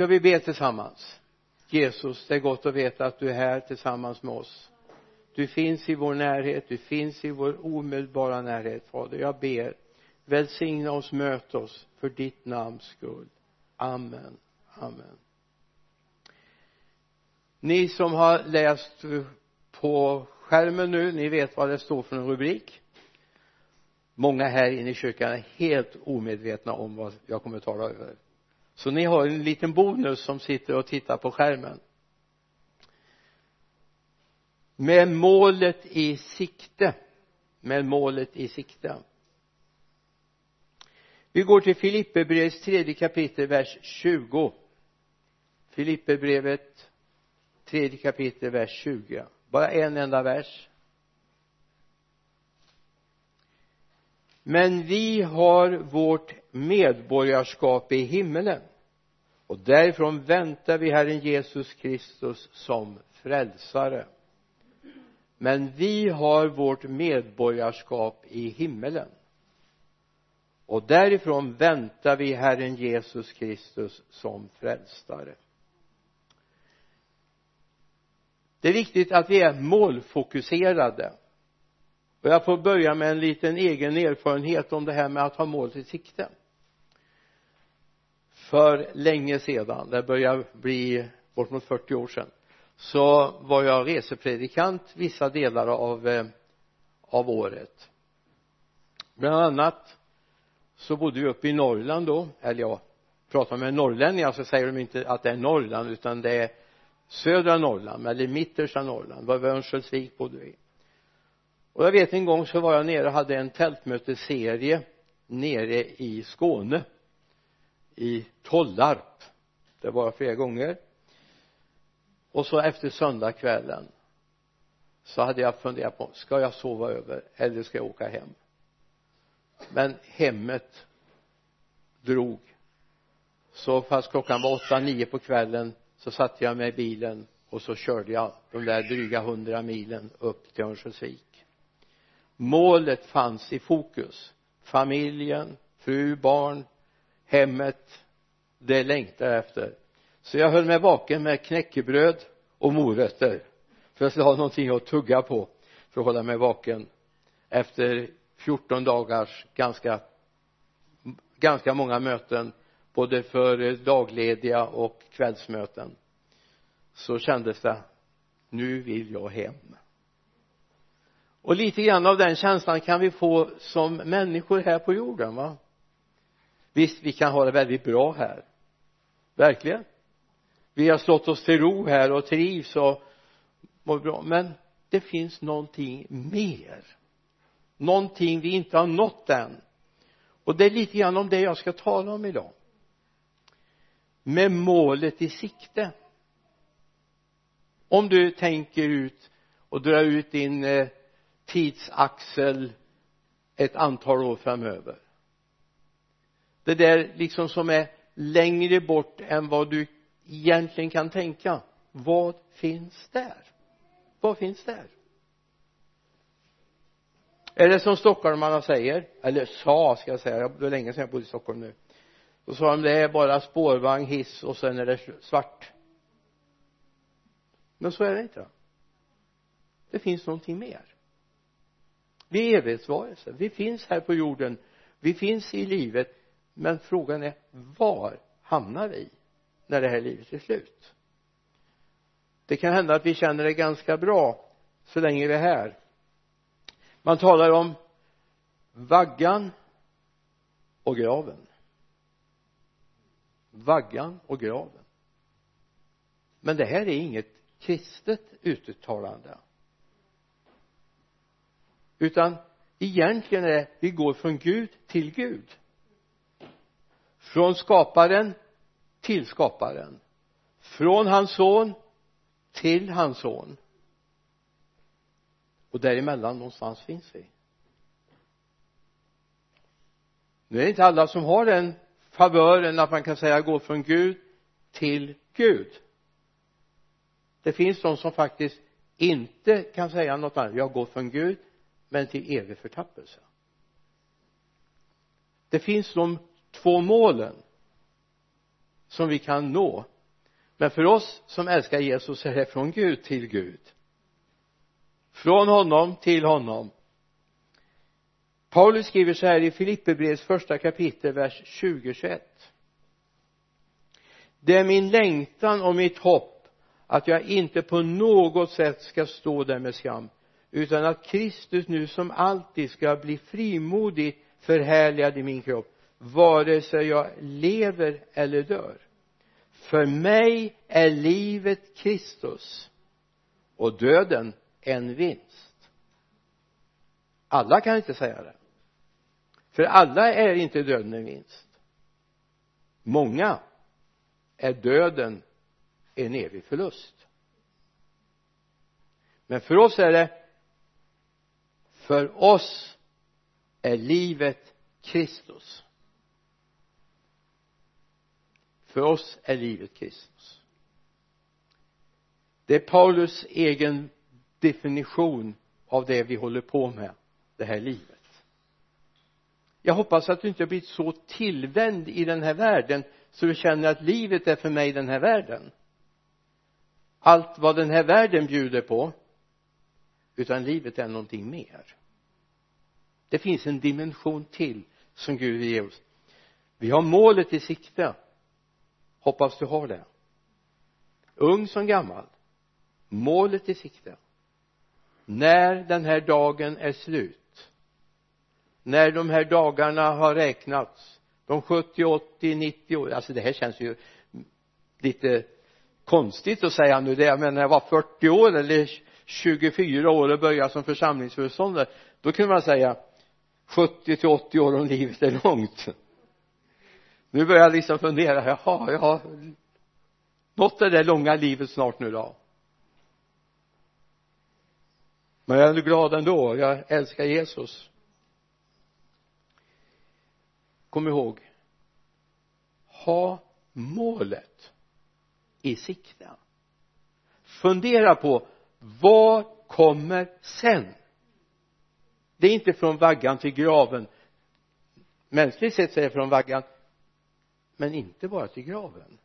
ska vi be tillsammans. Jesus det är gott att veta att du är här tillsammans med oss. Du finns i vår närhet du finns i vår omedelbara närhet fader. Jag ber välsigna oss möt oss för ditt namns skull. Amen. Amen. Ni som har läst på skärmen nu ni vet vad det står för en rubrik. Många här inne i kyrkan är helt omedvetna om vad jag kommer att tala över så ni har en liten bonus som sitter och tittar på skärmen. Med målet i sikte. Med målet i sikte. Vi går till Filipperbrevets tredje kapitel vers 20 Filipperbrevet tredje kapitel vers 20 bara en enda vers. Men vi har vårt medborgarskap i himmelen och därifrån väntar vi Herren Jesus Kristus som frälsare. Men vi har vårt medborgarskap i himmelen. Och därifrån väntar vi Herren Jesus Kristus som frälsare. Det är viktigt att vi är målfokuserade. Och jag får börja med en liten egen erfarenhet om det här med att ha målet i sikte för länge sedan det börjar bli bortemot 40 år sedan så var jag resepredikant vissa delar av eh, av året. Bland annat så bodde vi uppe i Norrland då eller jag pratar med norrlänningar så säger de inte att det är Norrland utan det är södra Norrland eller mittersta Norrland var Örnsköldsvik bodde vi. Och jag vet en gång så var jag nere och hade en tältmötesserie nere i Skåne i Tollarp. Det var jag flera gånger. Och så efter söndagskvällen så hade jag funderat på ska jag sova över eller ska jag åka hem? Men hemmet drog. Så fast klockan var åtta, nio på kvällen så satte jag mig i bilen och så körde jag de där dryga hundra milen upp till Örnsköldsvik. Målet fanns i fokus. Familjen, fru, barn, hemmet det längtar jag efter. Så jag höll mig vaken med knäckebröd och morötter för jag skulle ha någonting att tugga på för att hålla mig vaken. Efter 14 dagars ganska ganska många möten både för daglediga och kvällsmöten så kändes det nu vill jag hem. Och lite grann av den känslan kan vi få som människor här på jorden va? Visst vi kan ha det väldigt bra här. Verkligen. Vi har slått oss till ro här och trivs och mår bra. Men det finns någonting mer. Någonting vi inte har nått än. Och det är lite grann om det jag ska tala om idag. Med målet i sikte. Om du tänker ut och drar ut din eh, tidsaxel ett antal år framöver det där liksom som är längre bort än vad du egentligen kan tänka. Vad finns där? Vad finns där? Är det som stockholmarna säger? Eller sa ska jag säga. Det var länge sedan jag bodde i Stockholm nu. Då sa de det är bara spårvagn, hiss och sen är det svart. Men så är det inte det finns någonting mer. Vi är evighetsvarelser. Vi finns här på jorden. Vi finns i livet men frågan är var hamnar vi när det här livet är slut? Det kan hända att vi känner det ganska bra så länge vi är här. Man talar om vaggan och graven. Vaggan och graven. Men det här är inget kristet uttalande. Utan egentligen är det vi går från Gud till Gud från skaparen till skaparen. Från hans son till hans son. Och däremellan någonstans finns vi. Nu är det inte alla som har den favören att man kan säga gå från Gud till Gud. Det finns de som faktiskt inte kan säga något annat. Jag går från Gud men till evig förtappelse. Det finns de två målen som vi kan nå. Men för oss som älskar Jesus är det från Gud till Gud. Från honom till honom. Paulus skriver så här i Filipperbrevets första kapitel vers 20-21 det är min längtan och mitt hopp att jag inte på något sätt ska stå där med skam utan att Kristus nu som alltid ska bli frimodigt förhärligad i min kropp vare sig jag lever eller dör. För mig är livet Kristus och döden en vinst. Alla kan inte säga det. För alla är inte döden en vinst. Många är döden en evig förlust. Men för oss är det för oss är livet Kristus för oss är livet Kristus. Det är Paulus egen definition av det vi håller på med det här livet. Jag hoppas att du inte har blivit så tillvänd i den här världen så du känner att livet är för mig den här världen. Allt vad den här världen bjuder på utan livet är någonting mer. Det finns en dimension till som Gud vill ge oss. Vi har målet i sikte hoppas du har det. Ung som gammal. Målet i sikte. När den här dagen är slut. När de här dagarna har räknats. De 70, 80, 90 år. Alltså det här känns ju lite konstigt att säga nu. Det jag menar när jag var 40 år eller 24 år och började som församlingsföreståndare då kunde man säga 70 till 80 år om livet är långt nu börjar jag liksom fundera. Jaha jag har nått det där långa livet snart nu då? Men jag är glad ändå. Jag älskar Jesus. Kom ihåg. Ha målet i sikte. Fundera på vad kommer sen? Det är inte från vaggan till graven. Mänskligt sett så är det från vaggan men inte bara till graven.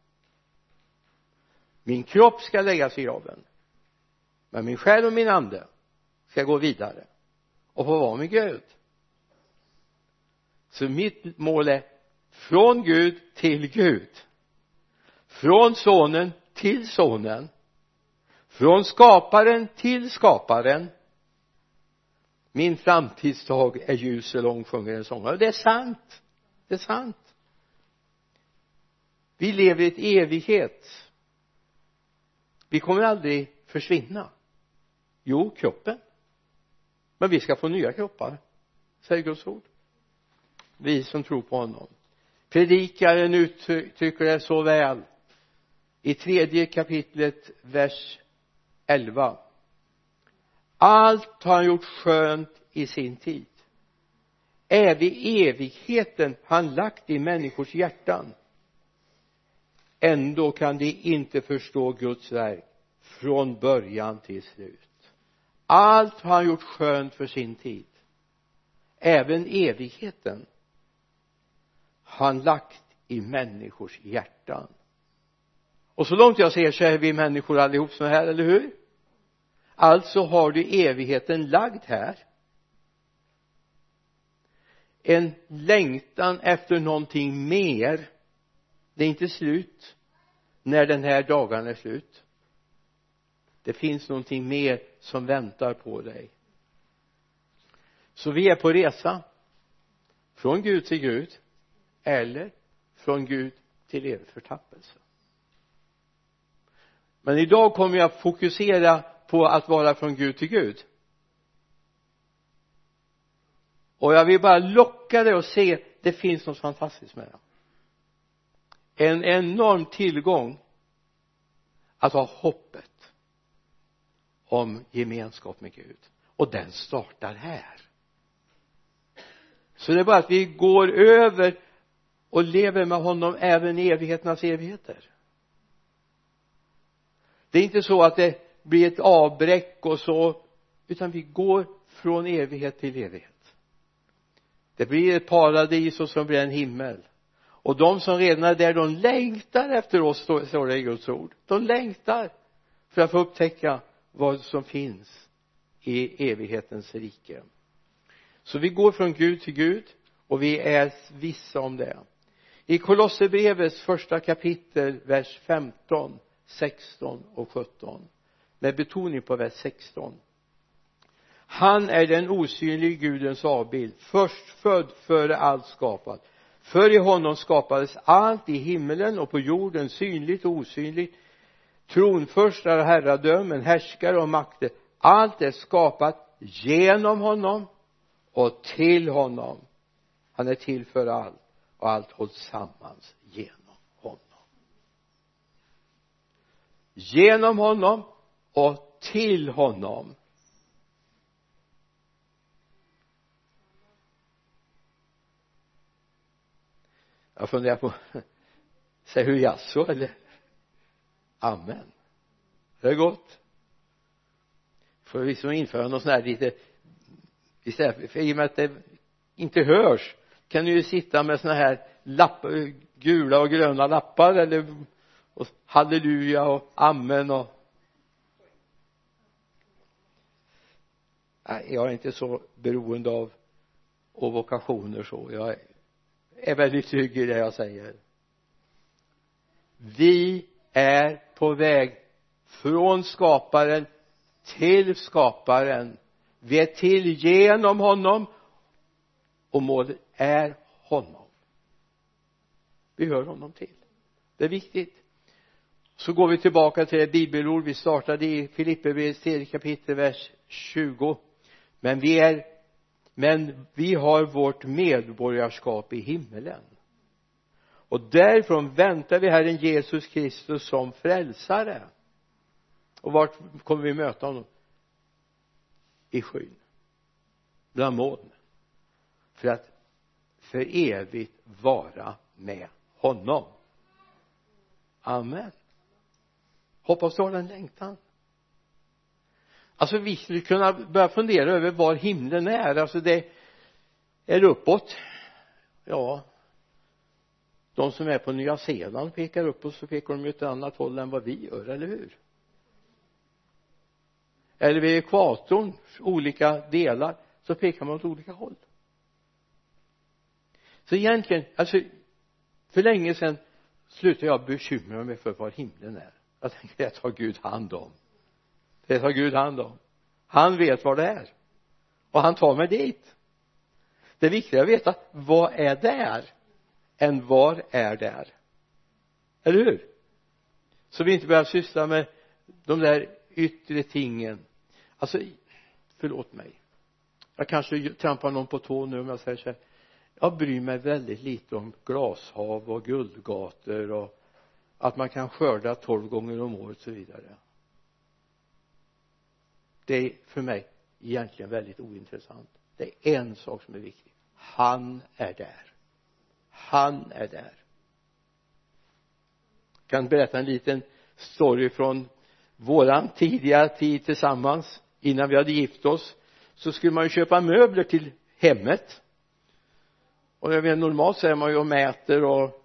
Min kropp ska läggas i graven. Men min själ och min ande ska gå vidare och få vara med Gud. Så mitt mål är från Gud till Gud. Från sonen till sonen. Från skaparen till skaparen. Min framtidsdag är ljus och lång sjunger en sångare. Det är sant. Det är sant vi lever i ett evighet. Vi kommer aldrig försvinna. Jo kroppen. Men vi ska få nya kroppar säger Guds ord. Vi som tror på honom. Predikaren uttrycker det så väl i tredje kapitlet vers 11 allt har han gjort skönt i sin tid. Även evigheten han lagt i människors hjärtan? Ändå kan de inte förstå Guds verk från början till slut. Allt har han gjort skönt för sin tid. Även evigheten har han lagt i människors hjärtan. Och så långt jag ser så är vi människor allihop så här, eller hur? Alltså har du evigheten lagd här. En längtan efter någonting mer det är inte slut när den här dagen är slut. Det finns någonting mer som väntar på dig. Så vi är på resa från Gud till Gud eller från Gud till evig förtappelse. Men idag kommer jag fokusera på att vara från Gud till Gud. Och jag vill bara locka dig och se det finns något fantastiskt med det en enorm tillgång att ha hoppet om gemenskap med Gud. Och den startar här. Så det är bara att vi går över och lever med honom även i evigheternas evigheter. Det är inte så att det blir ett avbräck och så utan vi går från evighet till evighet. Det blir ett paradis och så blir det en himmel och de som redan är där de längtar efter oss står det i Guds ord. De längtar för att få upptäcka vad som finns i evighetens rike. Så vi går från Gud till Gud och vi är vissa om det. I Kolosserbrevets första kapitel vers 15 16 och 17 med betoning på vers 16 han är den osynlige Gudens avbild först född före allt skapat för i honom skapades allt i himmelen och på jorden synligt och osynligt. Tronförstar och herradömen härskare och makter. Allt är skapat genom honom och till honom. Han är till för allt och allt hålls sammans genom honom. Genom honom och till honom. Jag funderar på säger du jaså eller amen. Det är gott. Får vi liksom införa något sån här lite istället för i och med att det inte hörs kan du ju sitta med såna här lappar, gula och gröna lappar eller och halleluja och amen och nej jag är inte så beroende av ovokationer så. Jag är väldigt trygg i det jag säger. Vi är på väg från skaparen till skaparen. Vi är till genom honom och målet är honom. Vi hör honom till. Det är viktigt. Så går vi tillbaka till det bibelord. Vi startade i Filipperbrevets tredje kapitel vers 20 men vi är men vi har vårt medborgarskap i himmelen. Och därifrån väntar vi Herren Jesus Kristus som frälsare. Och vart kommer vi möta honom? I skyn. Bland moln. För att för evigt vara med honom. Amen. Hoppas du har den längtan alltså vi skulle kunna börja fundera över var himlen är. Alltså det är uppåt. Ja. De som är på Nya Zeeland pekar uppåt så pekar de ju åt ett annat håll än vad vi gör, eller hur? Eller vid ekvatorns olika delar så pekar man åt olika håll. Så egentligen alltså för länge sedan slutade jag bekymra mig för var himlen är. Jag tänkte det tar Gud hand om det tar Gud hand om. Han vet var det är. Och han tar mig dit. Det är viktigare att veta vad är där? Än var är där? Eller hur? Så vi inte börjar syssla med de där yttre tingen. Alltså förlåt mig. Jag kanske trampar någon på tå nu om jag säger så här. Jag bryr mig väldigt lite om glashav och guldgator och att man kan skörda tolv gånger om året och så vidare det är för mig egentligen väldigt ointressant. Det är en sak som är viktig. Han är där. Han är där. Jag kan berätta en liten story från våran tidiga tid tillsammans. Innan vi hade gift oss så skulle man ju köpa möbler till hemmet. Och jag vet normalt så är man ju och mäter och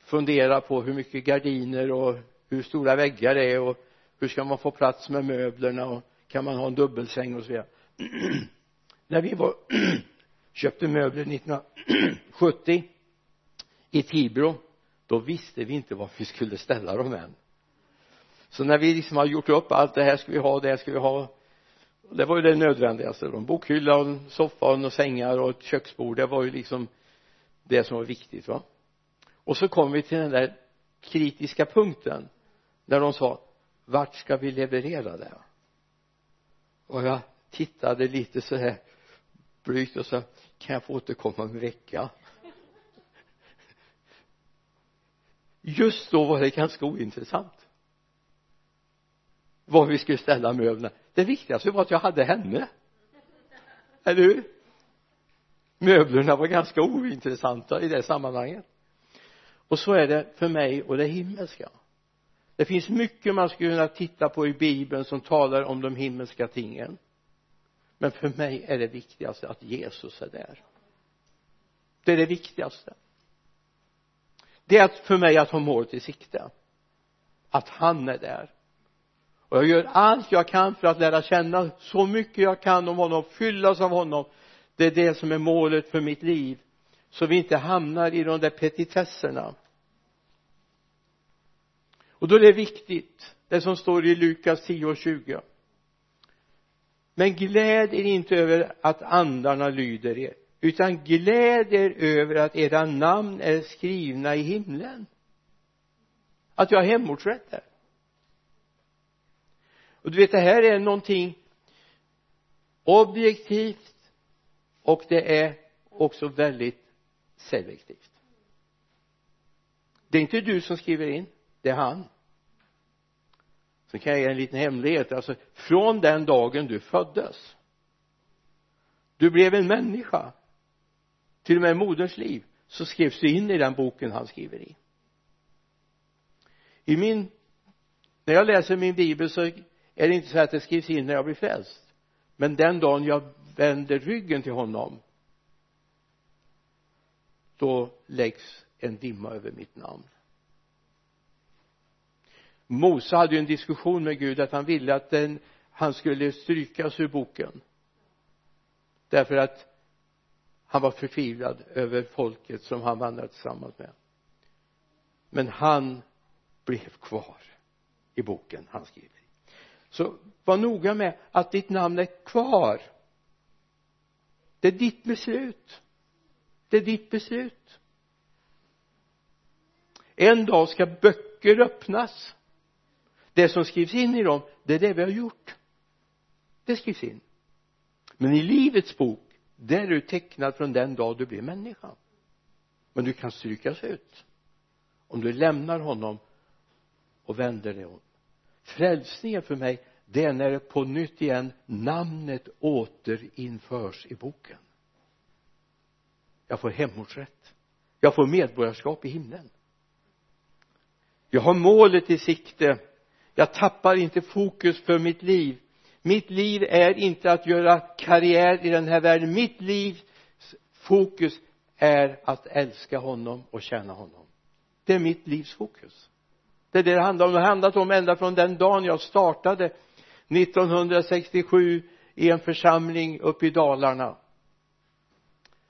funderar på hur mycket gardiner och hur stora väggar det är och hur ska man få plats med möblerna och kan man ha en dubbelsäng och så vidare. När vi var köpte möbler 1970 i Tibro då visste vi inte var vi skulle ställa dem än. Så när vi liksom har gjort upp allt det här ska vi ha det här ska vi ha. Det var ju det nödvändigaste. En bokhylla och en soffa och några sängar och ett köksbord. Det var ju liksom det som var viktigt va. Och så kom vi till den där kritiska punkten där de sa vart ska vi leverera det och jag tittade lite så här blygt och sa kan jag få återkomma om en vecka? Just då var det ganska ointressant. Var vi skulle ställa möblerna det viktigaste var att jag hade henne. Eller hur? Möblerna var ganska ointressanta i det sammanhanget. Och så är det för mig och det himmelska det finns mycket man skulle kunna titta på i bibeln som talar om de himmelska tingen. Men för mig är det viktigaste att Jesus är där. Det är det viktigaste. Det är för mig att ha målet i sikte. Att han är där. Och jag gör allt jag kan för att lära känna så mycket jag kan om honom fyllas av honom. Det är det som är målet för mitt liv. Så vi inte hamnar i de där petitesserna och då är det viktigt det som står i Lukas 10 och 20 men gläd er inte över att andarna lyder er utan gläd er över att era namn är skrivna i himlen. Att jag har hemortsrätt där. Och du vet det här är någonting objektivt och det är också väldigt selektivt. Det är inte du som skriver in det är han. Så kan jag ge en liten hemlighet. Alltså från den dagen du föddes du blev en människa. Till och med i moderns liv så skrevs du in i den boken han skriver i. I min när jag läser min bibel så är det inte så att det skrivs in när jag blir frälst. Men den dagen jag vänder ryggen till honom då läggs en dimma över mitt namn. Mose hade ju en diskussion med Gud att han ville att den, han skulle strykas ur boken. Därför att han var förtvivlad över folket som han vandrade tillsammans med. Men han blev kvar i boken han skriver. Så var noga med att ditt namn är kvar. Det är ditt beslut. Det är ditt beslut. En dag ska böcker öppnas det som skrivs in i dem det är det vi har gjort. Det skrivs in. Men i livets bok där är du tecknad från den dag du blev människa. Men du kan strykas ut om du lämnar honom och vänder dig om. Frälsningen för mig det är när det på nytt igen namnet återinförs i boken. Jag får hemortsrätt. Jag får medborgarskap i himlen. Jag har målet i sikte jag tappar inte fokus för mitt liv. Mitt liv är inte att göra karriär i den här världen. Mitt livs fokus är att älska honom och tjäna honom. Det är mitt livs fokus. Det är det det handlar om. Det har handlat om ända från den dagen jag startade 1967 i en församling uppe i Dalarna.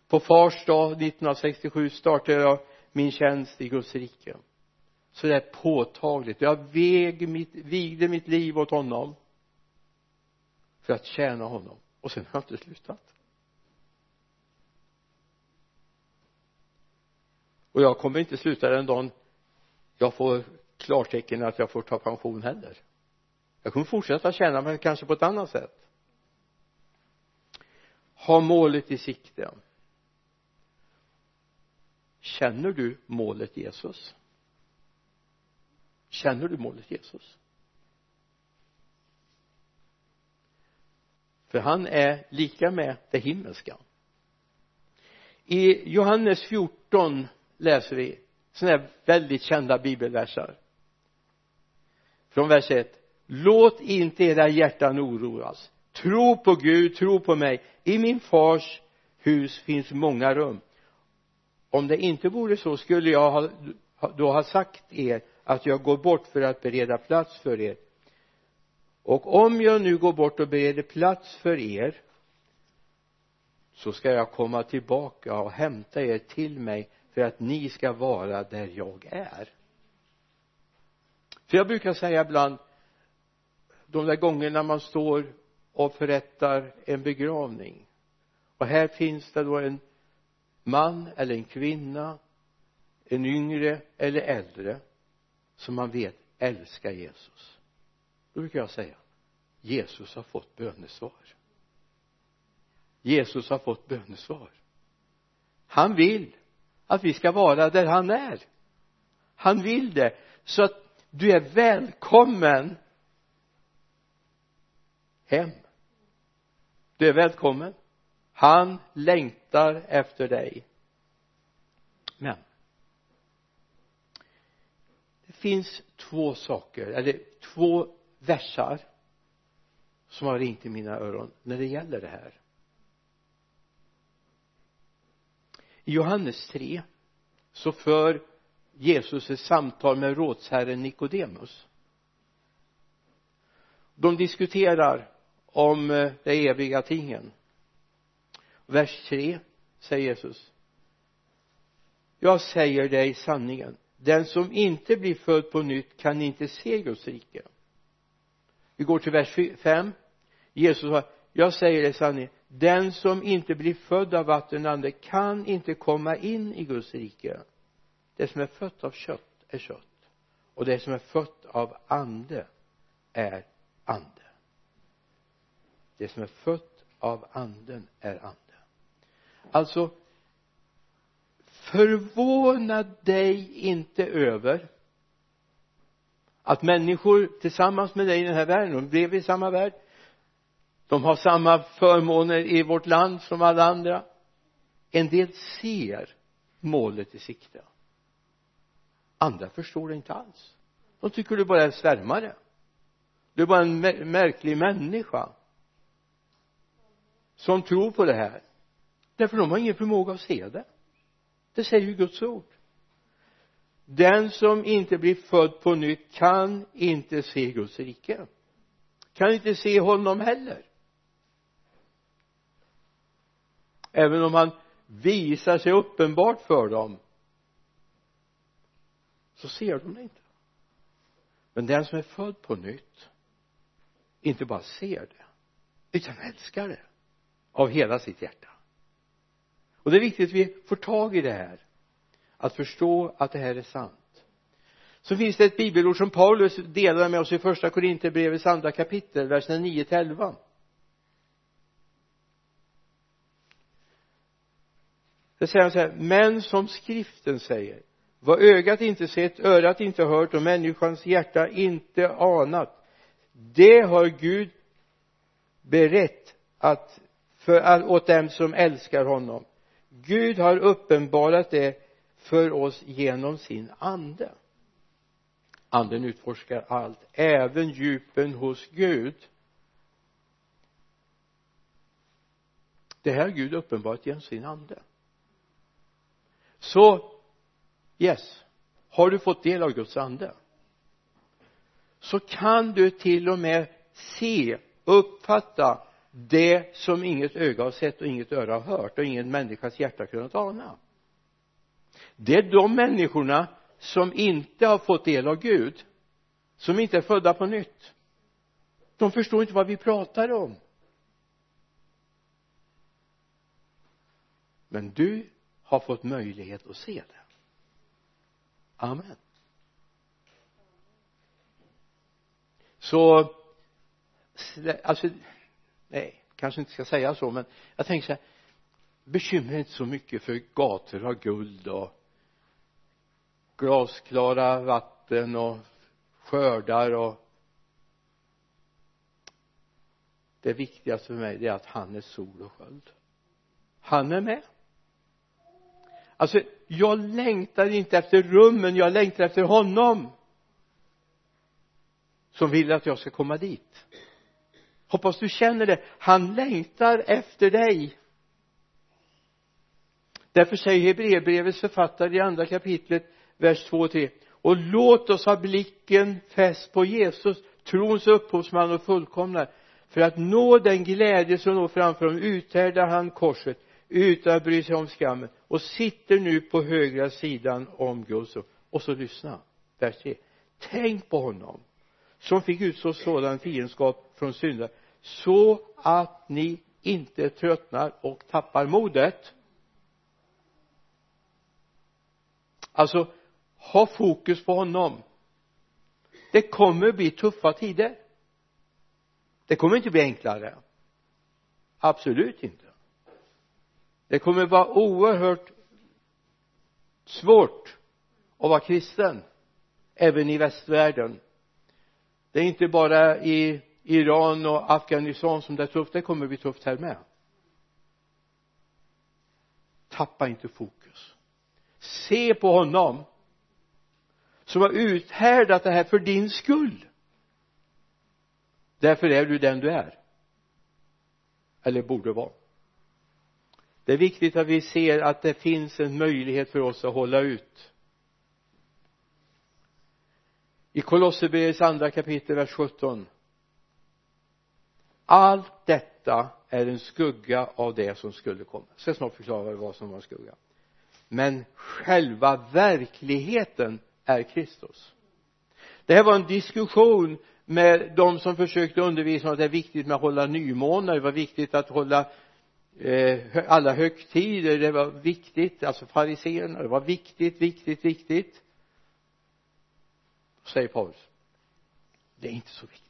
På fars dag 1967 startade jag min tjänst i Guds rike så det är påtagligt. Jag väg mitt, vigde mitt liv åt honom för att tjäna honom. Och sen har jag inte slutat. Och jag kommer inte sluta den dagen jag får klartecken att jag får ta pension heller. Jag kommer fortsätta tjäna men kanske på ett annat sätt. Ha målet i sikte. Känner du målet Jesus? Känner du målet Jesus? För han är lika med det himmelska. I Johannes 14 läser vi sådana här väldigt kända bibelversar. Från vers 1 låt inte era hjärtan oroas. Tro på Gud, tro på mig. I min fars hus finns många rum. Om det inte vore så skulle jag ha, då ha sagt er att jag går bort för att bereda plats för er. Och om jag nu går bort och bereder plats för er så ska jag komma tillbaka och hämta er till mig för att ni ska vara där jag är. För jag brukar säga ibland de där gångerna man står och förrättar en begravning och här finns det då en man eller en kvinna en yngre eller äldre som man vet älskar Jesus. Då brukar jag säga. Jesus har fått bönesvar. Jesus har fått bönesvar. Han vill att vi ska vara där han är. Han vill det. Så att du är välkommen hem. Du är välkommen. Han längtar efter dig. Men finns två saker eller två versar som har ringt i mina öron när det gäller det här. I Johannes 3 så för Jesus ett samtal med rådsherren Nikodemus. De diskuterar om eh, det de eviga tingen. Vers 3 säger Jesus. Jag säger dig sanningen den som inte blir född på nytt kan inte se Guds rike. Vi går till vers 5 Jesus sa jag säger dig sanningen den som inte blir född av vatten och ande kan inte komma in i Guds rike. Det som är fött av kött är kött och det som är fött av ande är ande. Det som är fött av anden är ande. Alltså förvåna dig inte över att människor tillsammans med dig i den här världen, de lever i samma värld de har samma förmåner i vårt land som alla andra. En del ser målet i sikte. Andra förstår det inte alls. De tycker du bara är svärmare. Du är bara en märklig människa som tror på det här. Därför de har ingen förmåga att se det det säger ju Guds ord. Den som inte blir född på nytt kan inte se Guds rike. Kan inte se honom heller. Även om han visar sig uppenbart för dem så ser de det inte. Men den som är född på nytt inte bara ser det utan älskar det av hela sitt hjärta och det är viktigt att vi får tag i det här. Att förstå att det här är sant. Så finns det ett bibelord som Paulus delar med oss i första Korinthierbrevets andra kapitel verserna 9 till 11 det säger han så här men som skriften säger vad ögat inte sett, örat inte hört och människans hjärta inte anat det har Gud berett att för, åt dem som älskar honom. Gud har uppenbarat det för oss genom sin ande. Anden utforskar allt även djupen hos Gud. Det här har Gud uppenbarat genom sin ande. Så yes har du fått del av Guds ande så kan du till och med se uppfatta det som inget öga har sett och inget öra har hört och ingen människas hjärta kunnat ana. Det är de människorna som inte har fått del av Gud som inte är födda på nytt. De förstår inte vad vi pratar om. Men du har fått möjlighet att se det. Amen. Så alltså nej kanske inte ska säga så men jag tänker så här bekymra inte så mycket för gator av guld och glasklara vatten och skördar och det viktigaste för mig det är att han är sol och sköld. Han är med. Alltså jag längtar inte efter rummen jag längtar efter honom som vill att jag ska komma dit hoppas du känner det. Han längtar efter dig. Därför säger Hebreerbrevets författare i andra kapitlet vers 2 och 3 och låt oss ha blicken fäst på Jesus trons upphovsman och fullkomnare för att nå den glädje som låg framför honom uthärdar han korset utan att bry sig om skammen och sitter nu på högra sidan om Guds och så lyssna vers 3 tänk på honom som fick utstå sådan fiendskap från syndare så att ni inte tröttnar och tappar modet. Alltså ha fokus på honom. Det kommer bli tuffa tider. Det kommer inte bli enklare. Absolut inte. Det kommer vara oerhört svårt att vara kristen även i västvärlden. Det är inte bara i Iran och Afghanistan som det är tufft det kommer bli tufft här med. Tappa inte fokus. Se på honom som har uthärdat det här för din skull. Därför är du den du är. Eller borde vara. Det är viktigt att vi ser att det finns en möjlighet för oss att hålla ut. I Kolosserbrevets andra kapitel vers 17 allt detta är en skugga av det som skulle komma. Jag ska snart förklara vad som var en skugga. Men själva verkligheten är Kristus. Det här var en diskussion med de som försökte undervisa om att det är viktigt med att hålla nymånar det var viktigt att hålla eh, alla högtider. Det var viktigt alltså fariséerna det var viktigt viktigt viktigt. Säger Paulus. Det är inte så viktigt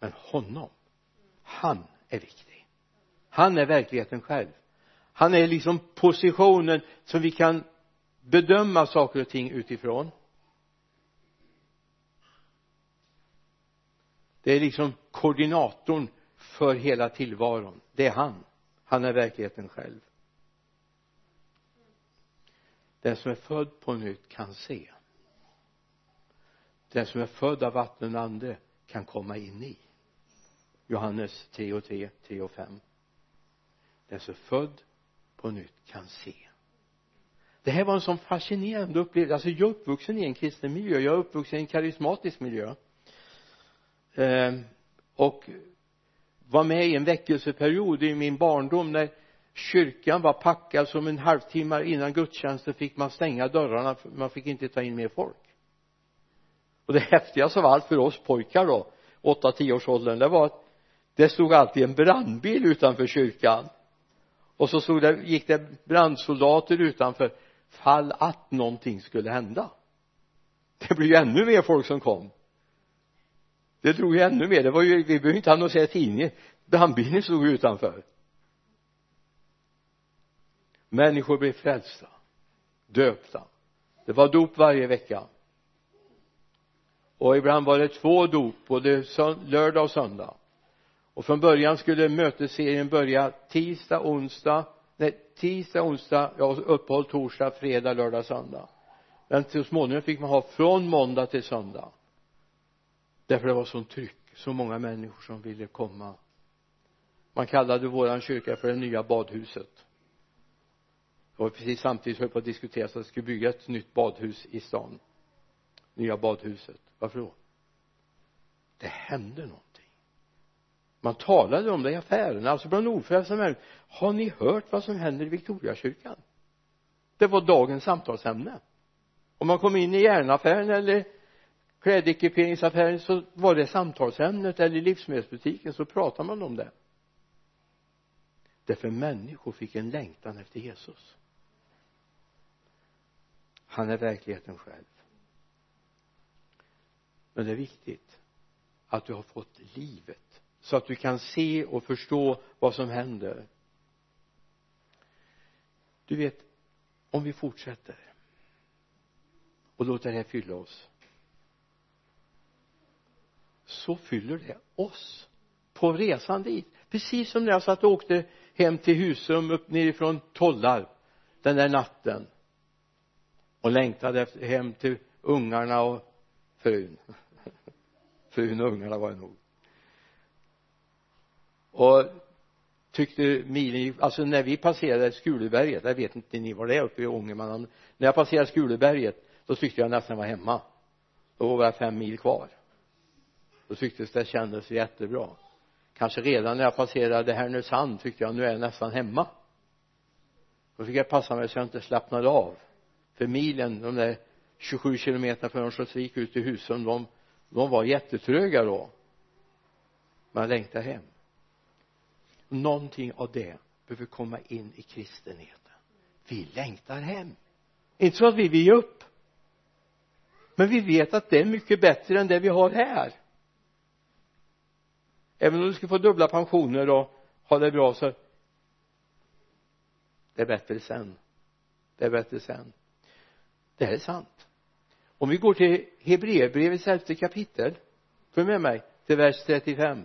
men honom han är viktig. Han är verkligheten själv. Han är liksom positionen som vi kan bedöma saker och ting utifrån. Det är liksom koordinatorn för hela tillvaron. Det är han. Han är verkligheten själv. Den som är född på nytt kan se. Den som är född av vatten och ande kan komma in i. Johannes 3 och 3, 3 och 5 den som är född på nytt kan se. Det här var en sån fascinerande upplevelse. Alltså jag är uppvuxen i en kristen miljö. Jag är uppvuxen i en karismatisk miljö. Eh, och var med i en väckelseperiod i min barndom när kyrkan var packad som en halvtimme innan gudstjänsten fick man stänga dörrarna man fick inte ta in mer folk. Och det häftigaste av allt för oss pojkar då åtta-tioårsåldern, års åldern det var att det stod alltid en brandbil utanför kyrkan. Och så stod det, gick det brandsoldater utanför. Fall att någonting skulle hända. Det blev ju ännu mer folk som kom. Det drog ju ännu mer. Det var ju vi behövde inte annonsera i tidningen brandbilen stod utanför. Människor blev frälsta döpta. Det var dop varje vecka. Och ibland var det två dop både lördag och söndag och från början skulle mötesserien börja tisdag, onsdag nej tisdag, onsdag, ja uppehåll torsdag, fredag, lördag, söndag. Men så småningom fick man ha från måndag till söndag. Därför det var sånt tryck så många människor som ville komma. Man kallade våran kyrka för det nya badhuset. Och precis samtidigt höll på att diskuteras att det skulle bygga ett nytt badhus i stan. Nya badhuset. Varför då? Det hände något man talade om det i affärerna alltså bland ofrälsta människor har ni hört vad som händer i Victoriakyrkan? Det var dagens samtalsämne. Om man kom in i järnaffären eller klädekiperingsaffären så var det samtalsämnet eller i livsmedelsbutiken så pratade man om det. Därför människor fick en längtan efter Jesus. Han är verkligheten själv. Men det är viktigt att du har fått livet så att du kan se och förstå vad som händer. Du vet om vi fortsätter och låter det här fylla oss så fyller det oss på resan dit. Precis som när jag satt och åkte hem till Husum upp nerifrån Tollarp den där natten och längtade efter, hem till ungarna och frun. Frun och ungarna var det nog och tyckte milen alltså när vi passerade Skuleberget jag vet inte ni var det uppe i Ångermanland. När jag passerade Skuleberget då tyckte jag nästan var hemma. Då var bara fem mil kvar. Då tycktes det kändes jättebra. Kanske redan när jag passerade Härnösand tyckte jag nu är jag nästan hemma. Då fick jag passa mig så jag inte slappnade av. För milen de där 27 kilometerna från Örnsköldsvik ut till Husum de, de var jättetröga då. Man längtade hem någonting av det behöver komma in i kristenheten. Vi längtar hem. Inte så att vi vill ge upp. Men vi vet att det är mycket bättre än det vi har här. Även om du skulle få dubbla pensioner och ha det bra så det är bättre sen. Det är bättre sen. Det här är sant. Om vi går till Hebreerbrevets elfte kapitel. Följ med mig till vers 35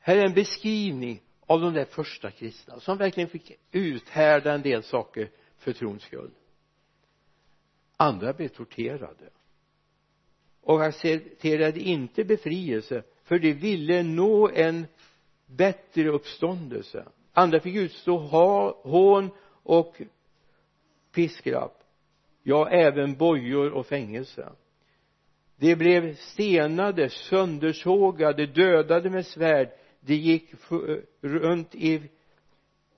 här är en beskrivning av de där första kristna som verkligen fick uthärda en del saker för trons skull. Andra blev torterade. Och accepterade inte befrielse för de ville nå en bättre uppståndelse. Andra fick utstå hån och piskrapp. Ja även bojor och fängelse. De blev stenade, söndersågade, dödade med svärd de gick runt i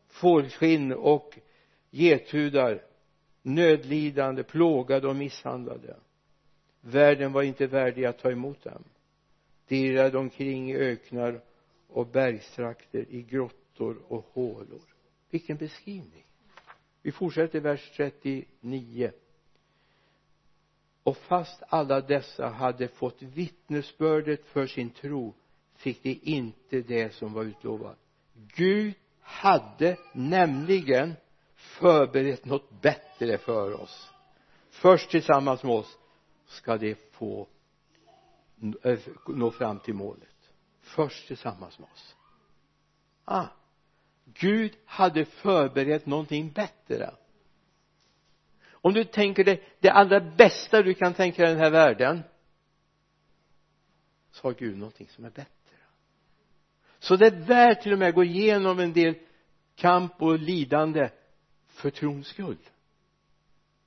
fårskinn och gethudar nödlidande, plågade och misshandlade. Världen var inte värdig att ta emot dem. De irrade omkring i öknar och bergstrakter i grottor och hålor. Vilken beskrivning! Vi fortsätter vers 39 och fast alla dessa hade fått vittnesbördet för sin tro fick de inte det som var utlovat. Gud hade nämligen förberett något bättre för oss. Först tillsammans med oss ska de få eh, nå fram till målet. Först tillsammans med oss. Ah Gud hade förberett någonting bättre. Om du tänker dig det allra bästa du kan tänka dig i den här världen så har Gud någonting som är bättre så det är värt till och med att gå igenom en del kamp och lidande för trons skull.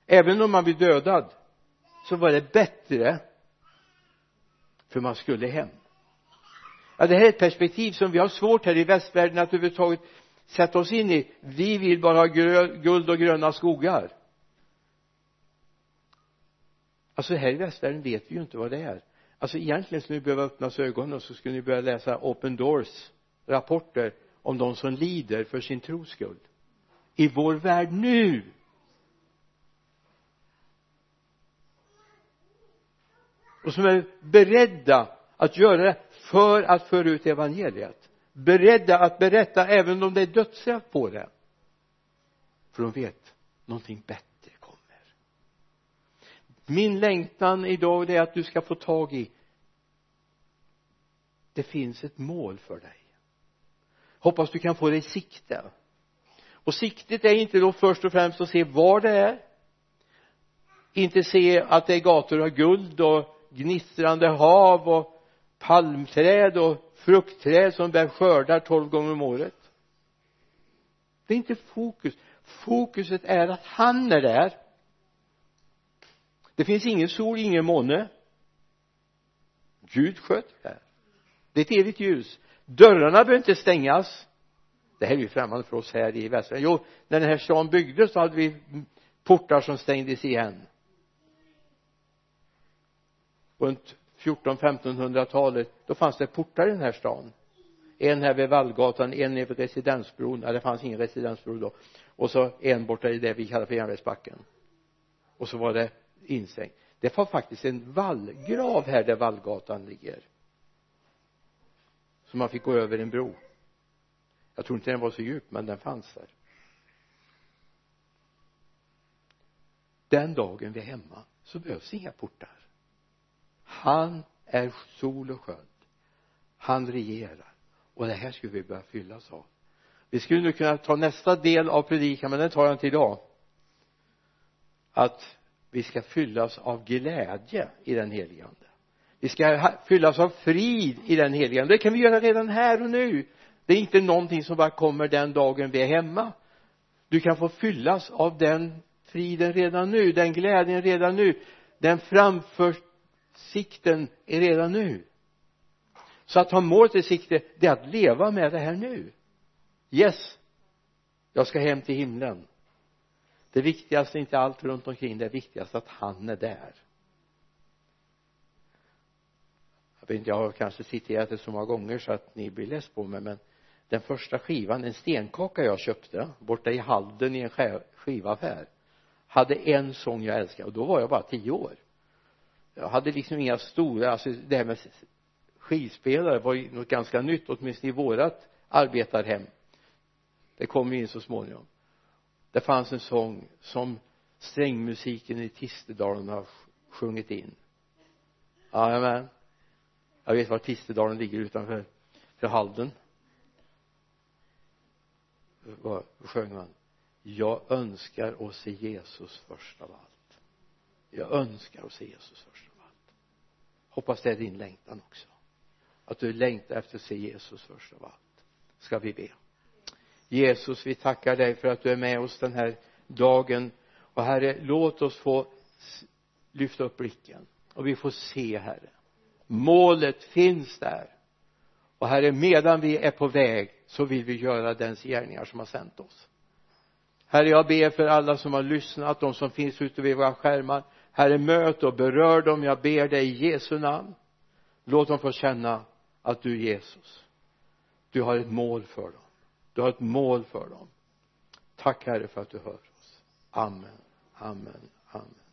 Även om man blir dödad så var det bättre för man skulle hem. Ja det här är ett perspektiv som vi har svårt här i västvärlden att överhuvudtaget sätta oss in i. Vi vill bara ha guld och gröna skogar. Alltså här i västvärlden vet vi ju inte vad det är alltså egentligen skulle ni behöva öppna ögonen och så skulle ni börja läsa open doors rapporter om de som lider för sin tros skull. I vår värld nu! Och som är beredda att göra det för att föra ut evangeliet. Beredda att berätta även om det är dödsstraff på det. För de vet någonting bättre kommer. Min längtan idag är att du ska få tag i det finns ett mål för dig. Hoppas du kan få det i sikte. Och siktet är inte då först och främst att se var det är. Inte se att det är gator av guld och gnistrande hav och palmträd och fruktträd som bär skördar tolv gånger om året. Det är inte fokus. Fokuset är att han är där. Det finns ingen sol, ingen måne. Gud sköter det här det är ett evigt ljus. Dörrarna behöver inte stängas. Det här är ju främmande för oss här i västra jo när den här stan byggdes så hade vi portar som stängdes igen. Runt 14 1500-talet då fanns det portar i den här stan. En här vid Vallgatan en nere vid Residensbron. Ja det fanns ingen residensbro då. Och så en borta i det vi kallar för järnvägsbacken. Och så var det instängt det var faktiskt en vallgrav här där Vallgatan ligger så man fick gå över en bro. Jag tror inte den var så djup men den fanns där. Den dagen vi är hemma så behövs inga portar. Han är sol och sköld han regerar. Och det här skulle vi börja fyllas av. Vi skulle nu kunna ta nästa del av predikan men den tar jag inte idag. Att vi ska fyllas av glädje i den helige ande vi ska fyllas av frid i den heliga, ande. Det kan vi göra redan här och nu. Det är inte någonting som bara kommer den dagen vi är hemma. Du kan få fyllas av den friden redan nu den glädjen redan nu. Den framförsikten är redan nu. Så att ha målet i sikte det är att leva med det här nu. Yes jag ska hem till himlen. Det viktigaste är inte allt runt omkring det viktigaste att han är där. Jag vet inte jag har kanske citerat det så många gånger så att ni blir less på mig men den första skivan en stenkaka jag köpte borta i Halden i en skivaffär hade en sång jag älskade och då var jag bara tio år. Jag hade liksom inga stora alltså det här med skivspelare var ju något ganska nytt åtminstone i vårat arbetarhem. Det kom ju in så småningom. Det fanns en sång som strängmusiken i Tistedalen har sjungit in. Jajamän jag vet var Tistedalen ligger utanför för Halden. Vad sjöng man? Jag önskar att se Jesus först av allt. Jag önskar att se Jesus först av allt. Hoppas det är din längtan också. Att du längtar efter att se Jesus först av allt. Ska vi be? Jesus vi tackar dig för att du är med oss den här dagen. Och herre låt oss få lyfta upp blicken. Och vi får se herre målet finns där. Och herre medan vi är på väg så vill vi göra dens gärningar som har sänt oss. Herre jag ber för alla som har lyssnat de som finns ute vid våra skärmar. Herre möt och berör dem. Jag ber dig i Jesu namn. Låt dem få känna att du Jesus. Du har ett mål för dem. Du har ett mål för dem. Tack herre för att du hör oss. Amen. Amen. Amen.